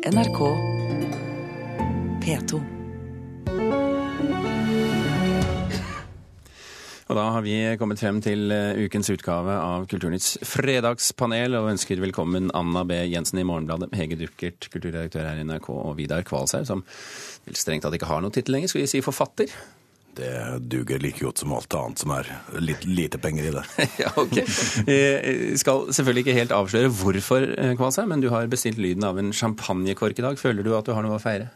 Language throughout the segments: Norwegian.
NRK P2. Og da har vi kommet frem til eh, ukens utgave av Kulturnytts fredagspanel, og ønsker velkommen Anna B. Jensen i Morgenbladet, Hege Duckert, kulturredaktør her i NRK, og Vidar Kvalshaug, som vel strengt tatt ikke har noen tittel lenger, skal vi si forfatter? Det duger like godt som alt annet som er litt lite penger i det. ja, ok. Jeg skal selvfølgelig ikke helt avsløre hvorfor, eh, men du har bestilt lyden av en champagnekork i dag. Føler du at du har noe å feire?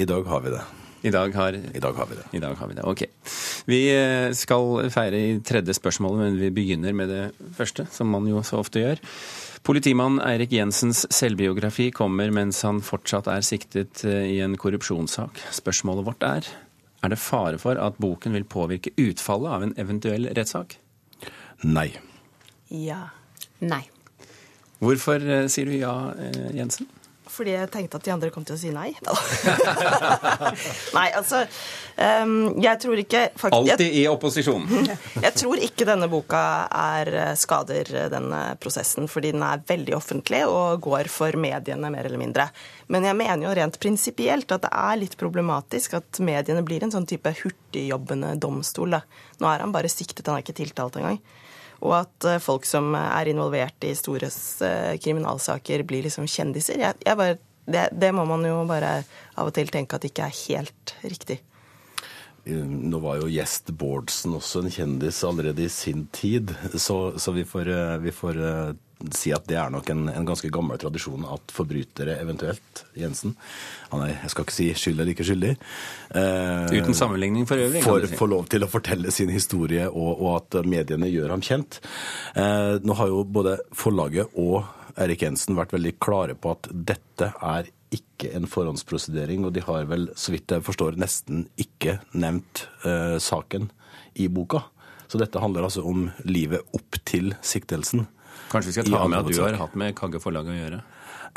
I dag har vi det. I dag har, I dag har vi det. I dag har vi det, ok. Vi eh, skal feire i tredje spørsmålet, men vi begynner med det første, som man jo så ofte gjør. Politimann Eirik Jensens selvbiografi kommer mens han fortsatt er siktet eh, i en korrupsjonssak. Spørsmålet vårt er er det fare for at boken vil påvirke utfallet av en eventuell rettssak? Nei. Ja. Nei. Hvorfor eh, sier du ja, Jensen? Fordi jeg tenkte at de andre kom til å si nei. nei, altså um, Jeg tror ikke Alltid i opposisjon. jeg tror ikke denne boka er, eh, skader denne prosessen, fordi den er veldig offentlig og går for mediene, mer eller mindre. Men jeg mener jo rent prinsipielt at det er litt problematisk at mediene blir en sånn type hurtigjobbende domstol. Da. Nå er han bare siktet, han er ikke tiltalt engang. Og at eh, folk som er involvert i store eh, kriminalsaker, blir liksom kjendiser. Jeg, jeg bare, det, det, må man jo bare av og til tenke at ikke er helt riktig. Nå var jo Gjest Bårdsen også en kjendis allerede i sin tid, så, så vi får, eh, vi får si at det er nok en, en, ganske gammel tradisjon at forbrytere eventuelt, Jensen Han er, jeg skal ikke si skyld eller ikke skyldig. Eh, Uten sammenligning for øvrig? Får si. lov til å fortelle sin historie, og, og at mediene gjør ham kjent. Eh, nå har jo både forlaget og Erik Jensen vært veldig klare på at dette er ikke en forhåndsprosedering, og de har vel, så vidt jeg forstår, nesten ikke nevnt eh, saken i boka. Så dette handler altså om livet opp til siktelsen. Kanskje vi skal ta med at du har hatt med Kagge forlag å gjøre?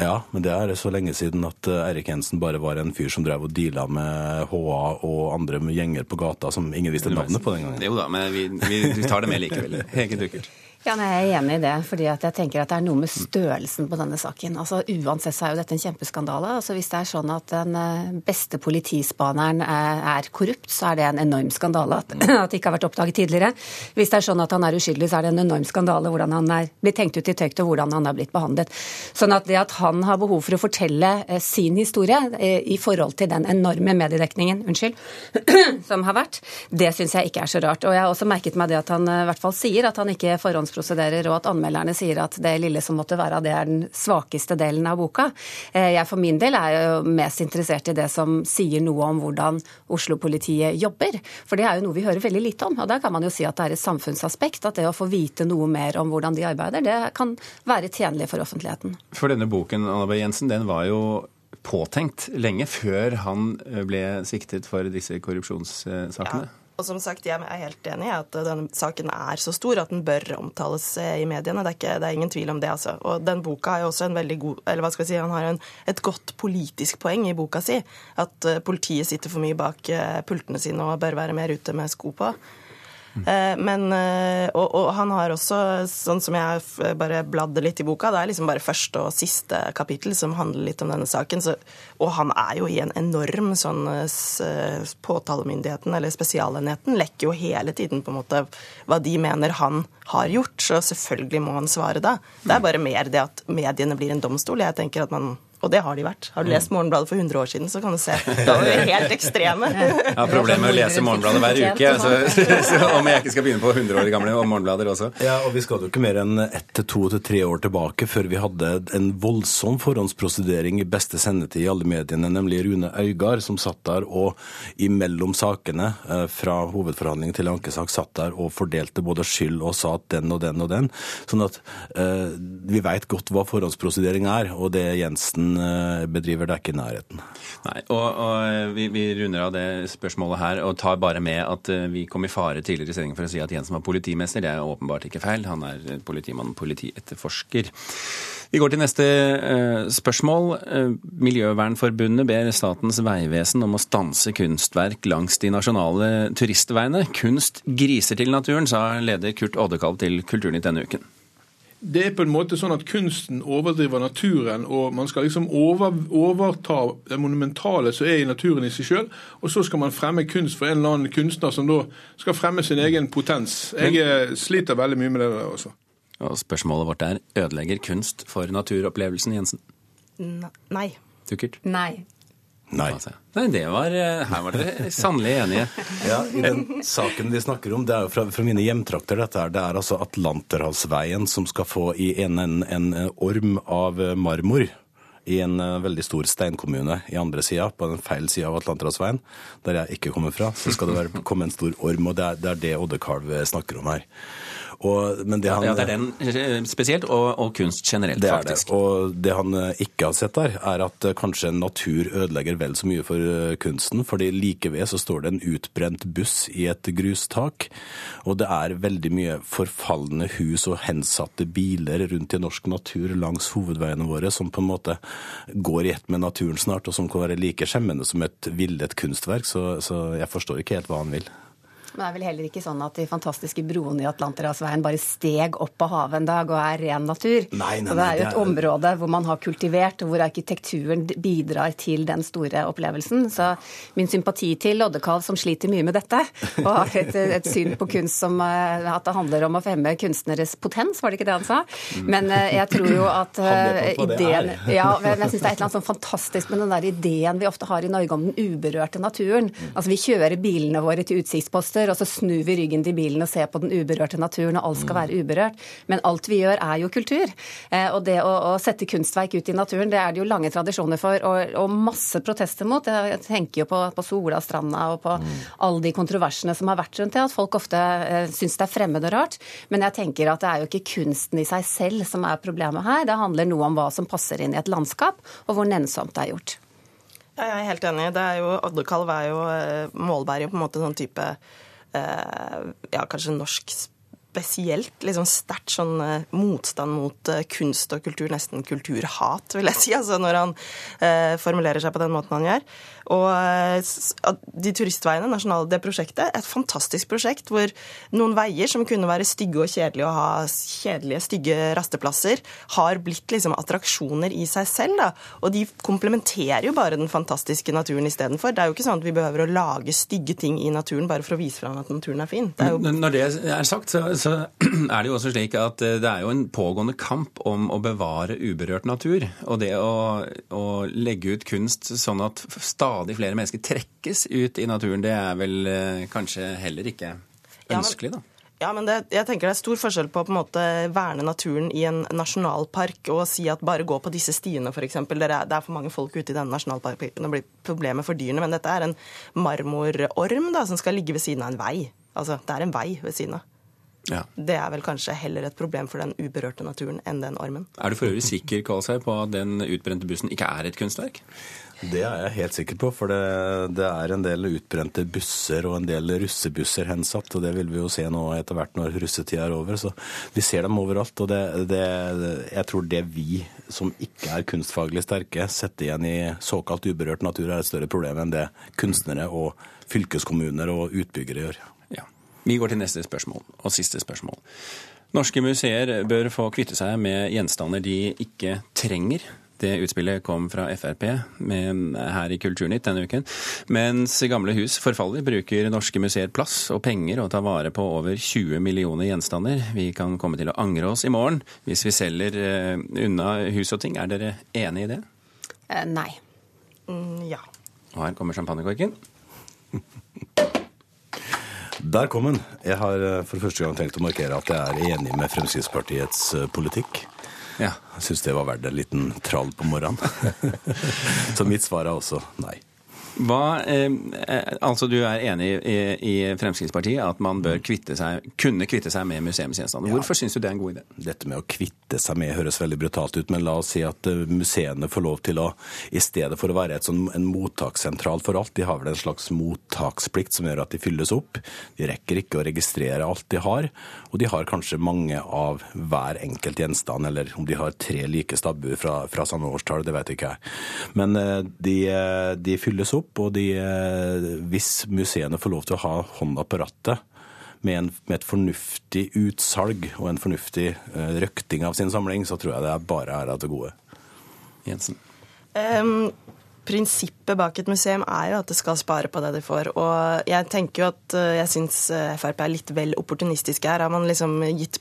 Ja, men det er så lenge siden at Erik Eirik Jensen bare var en fyr som drev og deala med HA og andre gjenger på gata som ingen visste navnet på den gangen. Jo da, men vi, vi tar det med likevel. Hege Duckert. Ja, nei, Jeg er enig i det. fordi jeg tenker at det er noe med størrelsen på denne saken. Altså Uansett så er jo dette en kjempeskandale. Altså Hvis det er sånn at den eh, beste politispaneren er korrupt, så er det en enorm skandale at, at det ikke har vært oppdaget tidligere. Hvis det er sånn at han er uskyldig, så er det en enorm skandale hvordan han er blitt tenkt ut i tøyt og hvordan han er blitt behandlet. Sånn at det at han har behov for å fortelle eh, sin historie eh, i forhold til den enorme mediedekningen unnskyld, som har vært, det syns jeg ikke er så rart. Og jeg har også merket meg det at han i hvert fall sier at han ikke forhånds forhåndsprosederer, og at anmelderne sier at det lille som måtte være det, er den svakeste delen av boka. Eh, jeg for min del er jo mest interessert i det som sier noe om hvordan Oslo-politiet jobber. For det er jo noe vi hører veldig lite om. Og der kan man jo si at det er et samfunnsaspekt. At det å få vite noe mer om hvordan de arbeider, det kan være tjenlig for offentligheten. For denne boken, Anna B. Jensen, den var jo påtenkt lenge før han ble siktet for disse korrupsjonssakene? Ja. Og som sagt, jeg er helt enig i at denne saken er så stor at den bør omtales eh, i mediene. Det er, ikke, det er ingen tvil om det, altså. Og den boka har jo også en veldig god Eller hva skal jeg si, han har en, et godt politisk poeng i boka si. At eh, politiet sitter for mye bak eh, pultene sine og bør være mer ute med sko på. Eh, men, eh, og, og, han har også, sånn som jeg bare bladde litt i boka, det er liksom bare første og siste kapittel som handler litt om denne saken. Så, og han er jo i en enorm sånn eh, Påtalemyndigheten, eller Spesialenheten, lekker jo hele tiden på en måte hva de mener han har gjort. Så selvfølgelig må han svare da. Det er bare mer det at mediene blir en domstol. Jeg tenker at man og det har de vært. Har du lest Morgenbladet for 100 år siden, så kan du se. Da var vi helt ekstreme. Jeg har problemer med å lese Morgenbladet hver uke, så, så, om jeg ikke skal begynne på 100 år gamle og Morgenblader også. Ja, og vi skal jo ikke mer enn ett til to til tre år tilbake før vi hadde en voldsom forhåndsprosedering i beste sendetid i alle mediene, nemlig Rune Øygard, som satt der og imellom sakene eh, fra hovedforhandling til ankesak satt der og fordelte både skyld og sa at den og den og den. Sånn at eh, vi veit godt hva forhåndsprosedering er, og det Jensen bedriver, det er ikke i nærheten. Nei, og, og vi, vi, runder av det spørsmålet her og tar bare med at eh, vi kom i fare tidligere i sendingen for å si at Jensen var politimester. Det er åpenbart ikke feil. Han er politimann, politietterforsker. Vi går til neste spørsmål. Miljøvernforbundet ber Statens vegvesen om å stanse kunstverk langs de nasjonale turistveiene. Kunst griser til naturen, sa leder Kurt Oddekalv til Kulturnytt denne uken. Det er på en måte sånn at kunsten overdriver naturen, og man skal liksom over, overta det monumentale som er i naturen i seg sjøl, og så skal man fremme kunst for en eller annen kunstner som da skal fremme sin egen potens. Jeg eh, sliter veldig mye med det der også. Og spørsmålet vårt er ødelegger kunst for naturopplevelsen, Jensen? Nei. Tukkert? Nei. Nei. Nei, det var, eh, Her var dere sannelig enige. Ja, i den saken vi snakker om, det er jo fra, fra mine hjemtrakter, dette her. Det er altså Atlanterhavsveien som skal få i en, en, en orm av marmor i en veldig stor steinkommune i andre sida, på den feil sida av Atlanterhavsveien, der jeg ikke kommer fra, så skal det være, komme en stor orm. Og det er det, er det Oddekalv snakker om her. Og, det, han, ja, det er den eh, spesielt, og, og kunst generelt, det faktisk. Det. Og det han eh, ikke har sett der, er at kanskje natur ødelegger vel så mye for kunsten. fordi like ved så står det en utbrent buss i et grustak. Og det er veldig mye forfalne hus og hensatte biler rundt i norsk natur langs hovedveiene våre, som på en måte går i ett med naturen snart, og som kan være like skjemmende som et villet kunstverk. Så, så jeg forstår ikke helt hva han vil. Men det er vel heller ikke sånn at de fantastiske broene i Atlanterhavsveien bare steg opp av havet en dag og er ren natur. Nei, nei, så det er jo et område hvor man har kultivert, og hvor arkitekturen bidrar til den store opplevelsen. Så min sympati til Loddekalv, som sliter mye med dette, og har et, et, syn på kunst som eh, at det handler om å fremme kunstneres potens, var det ikke det han sa? Men eh, jeg tror jo at uh, ideen Ja, men jeg syns det er et eller annet sånn fantastisk med den der ideen vi ofte har i Norge om den uberørte naturen. Altså vi kjører bilene våre til utsiktsposter minutter, og så snur vi ryggen til bilen og ser på den uberørte naturen, og alt skal være uberørt. Men alt vi gjør, er jo kultur. Eh, og det å, å sette kunstverk ut i naturen, det er det jo lange tradisjoner for, og, og masse protester mot. Jeg tenker jo på, på Sola-stranda og på mm. alle de kontroversene som har vært rundt det, at folk ofte eh, syns det er fremmed og rart. Men jeg tenker at det er jo ikke kunsten i seg selv som er problemet her. Det handler noe om hva som passer inn i et landskap, og hvor nennsomt det er gjort. Ja, jeg er helt enig. Det er jo, Oddekalv er jo målbærer på en måte sånn type Eh, ja, kanskje norsk spesielt liksom sterkt sånn eh, motstand mot eh, kunst og kultur, nesten kulturhat, vil jeg si, altså når han eh, formulerer seg på den måten han gjør. Og eh, de turistveiene, nasjonale, det prosjektet, et fantastisk prosjekt hvor noen veier som kunne være stygge og kjedelige og ha kjedelige, stygge rasteplasser, har blitt liksom attraksjoner i seg selv. Da. Og de komplementerer jo bare den fantastiske naturen istedenfor. Det er jo ikke sånn at vi behøver å lage stygge ting i naturen bare for å vise fram at naturen er fin. Det er jo... Når det er sagt, så, så er det jo også slik at eh, det er jo en pågående kamp om å bevare uberørt natur. Og det å, å legge ut kunst sånn at stadig stadig flere mennesker trekkes ut i naturen, det er vel eh, kanskje heller ikke ønskelig, da? Ja, men det, jeg tenker det er stor forskjell på å på en måte verne naturen i en nasjonalpark og si at bare gå på disse stiene, f.eks. Det, det er for mange folk ute i denne nasjonalparken. Det blir problemer for dyrene. Men dette er en marmororm da, som skal ligge ved siden av en vei. Altså, det er en vei ved siden av. Ja. Det er vel kanskje heller et problem for den uberørte naturen enn den ormen. Er du for øvrig sikker Kvalsheim, på at den utbrente bussen ikke er et kunstverk? Det er jeg helt sikker på, for det, det, er en del utbrente busser og en del russebusser hensatt. og Det vil vi jo se nå etter hvert når russetida er over. så Vi ser dem overalt. og det, det, Jeg tror det vi som ikke er kunstfaglig sterke, setter igjen i såkalt uberørt natur, er et større problem enn det kunstnere og fylkeskommuner og utbyggere gjør. Vi går til neste spørsmål, og siste spørsmål. Norske museer bør få kvitte seg med gjenstander de ikke trenger det utspillet kom fra Frp med, her i Kulturnytt denne uken. Mens gamle hus forfaller, bruker norske museer plass og penger og tar vare på over 20 millioner gjenstander. Vi kan komme til å angre oss i morgen hvis vi selger uh, unna hus og ting. Er dere enig i det? Uh, nei. Mm, ja. Og her kommer champagnekorken. Der kom den. Jeg har eh, for første gang tenkt å markere at jeg er enig med Fremskrittspartiets politikk. Ja. Jeg syns det var verdt en liten trall på morgenen. Så mitt svar er også nei. Hva, eh, eh, altså Du er enig i, i, Fremskrittspartiet at man bør kvitte seg, kunne kvitte seg med museumsgjenstander. Ja. Hvorfor syns du det er en god idé? Dette med å kvitte seg med høres veldig brutalt ut, men la oss si at eh, museene får lov til å, i stedet for å være sånn, en mottakssentral for alt, de har vel en slags mottaksplikt som gjør at de fylles opp. De rekker ikke å registrere alt de har, og de har kanskje mange av hver enkelt gjenstand, eller om de har tre like stabbuer fra, fra samme årstall, det vet ikke jeg. Men eh, de, de fylles opp opp. Og de, eh, hvis museene får lov til å ha hånda på rattet med, en, med, et fornuftig utsalg og en fornuftig uh, røkting av sin samling, så tror jeg det er bare er av det gode. Jensen. Um, prinsippet bak et museum er jo at det skal spare på det de får. Og jeg tenker jo at eh, jeg syns eh, Frp er litt vel opportunistiske her. Har man liksom gitt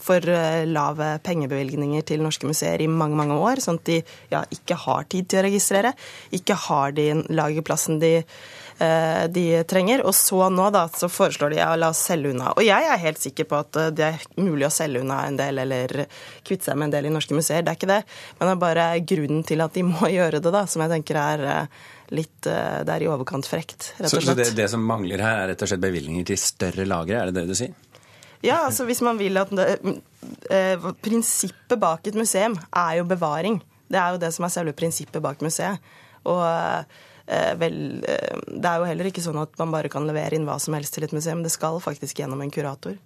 for lave pengebevilgninger til norske museer i mange, mange år, sånn at de ja, ikke har tid til å registrere, ikke har de lagerplassen de Eh, de trenger. Og så nå da, så foreslår de å la oss selge unna. Og jeg er helt sikker på at eh, det er mulig å selge unna en del, eller kvitte seg med en del i norske museer. Det er ikke det. Men det er bare grunnen til at de må gjøre det, da, som jeg tenker er eh, litt Det er i overkant frekt, rett og slett. Så, det, det som mangler her, er rett og slett bevilgninger til større lagre, er det det du sier? Ja, altså hvis man vil at det, eh, Prinsippet bak et museum er jo bevaring. Det er jo det som er selve prinsippet bak museet. Og Eh, vel, eh, det er jo heller ikke sånn at man bare kan levere inn hva som helst til et museum. Det skal faktisk gjennom en kurator.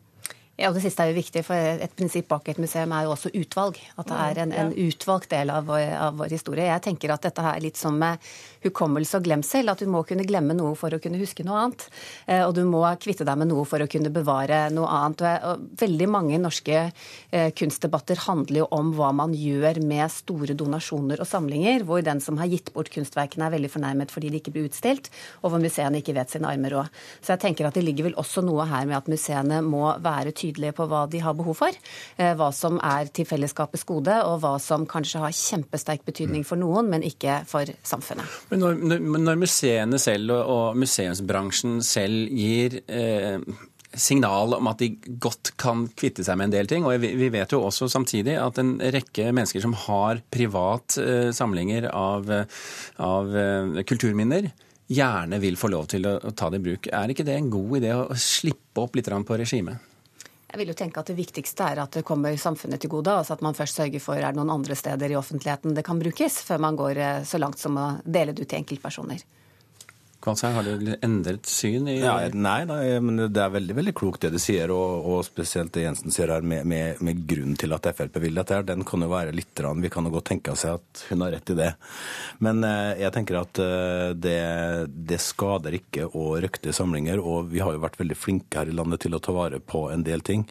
Ja, og Det siste er jo viktig, for et prinsipp bak et museum er jo også utvalg. At det er en, en utvalgt del av vår, av vår, historie. Jeg tenker at dette er litt som med hukommelse og glemsel. At du må kunne glemme noe for å kunne huske noe annet. Eh, og du må kvitte deg med noe for å kunne bevare noe annet. Og veldig mange norske eh, kunstdebatter handler jo om hva man gjør med store donasjoner og samlinger, hvor den som har gitt bort kunstverkene er veldig fornærmet fordi de ikke blir utstilt, og hvor museene ikke vet sine armer råd. Så jeg tenker at det ligger vel også noe her med at museene må være tydelige tydelige på hva de har behov for. Eh, hva som er til fellesskapets gode, og hva som kanskje har kjempesterk betydning for noen, men ikke for samfunnet. Men når, når museene selv og museumsbransjen selv gir eh, signal om at de godt kan kvitte seg med en del ting. Og vi vet jo også samtidig at en rekke mennesker som har privat eh, samlinger av, av eh, kulturminner, gjerne vil få lov til å, ta det i bruk. Er ikke det en god idé å slippe opp litt på regimet? Jeg vil jo tenke at Det viktigste er at det kommer samfunnet til gode. altså At man først sørger for er det noen andre steder i offentligheten det kan brukes, før man går eh, så langt som å dele det ut til enkeltpersoner. Kvalsheim, har du endret syn? i... Ja, nei, nei, men det er veldig veldig klokt det du sier, og, og spesielt det Jensen sier her med, med, med grunnen til at Frp vil dette. her, Den kan jo være litt rann. Vi kan jo godt tenke oss at hun har rett i det. Men eh, jeg tenker at eh, det, det, skader ikke å røkte samlinger, og vi har jo vært veldig flinke her i landet til å ta vare på en del ting.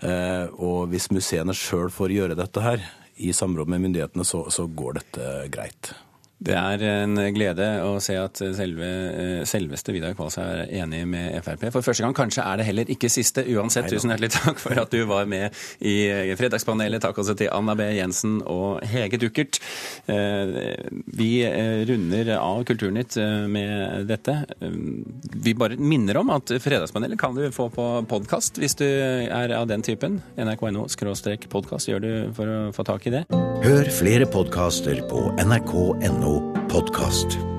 Eh, og hvis museene sjøl får gjøre dette her, i samråd med myndighetene, så, så går dette greit. Det er en glede å se at selve, eh, selveste Vidar Kvalstad er enig med Frp. For første gang kanskje er det heller ikke siste. Uansett, tusen hjertelig takk for at du var med i Fredagspanelet. Takk også til Anna B. Jensen og Hege Duckert. Eh, vi eh, runder av Kulturnytt med dette. Vi bare minner om at Fredagspanelet kan du få på podkast hvis du er av den typen. nrk.no podkast gjør du for å få tak i det. Hør flere podkaster på nrk.no podkast.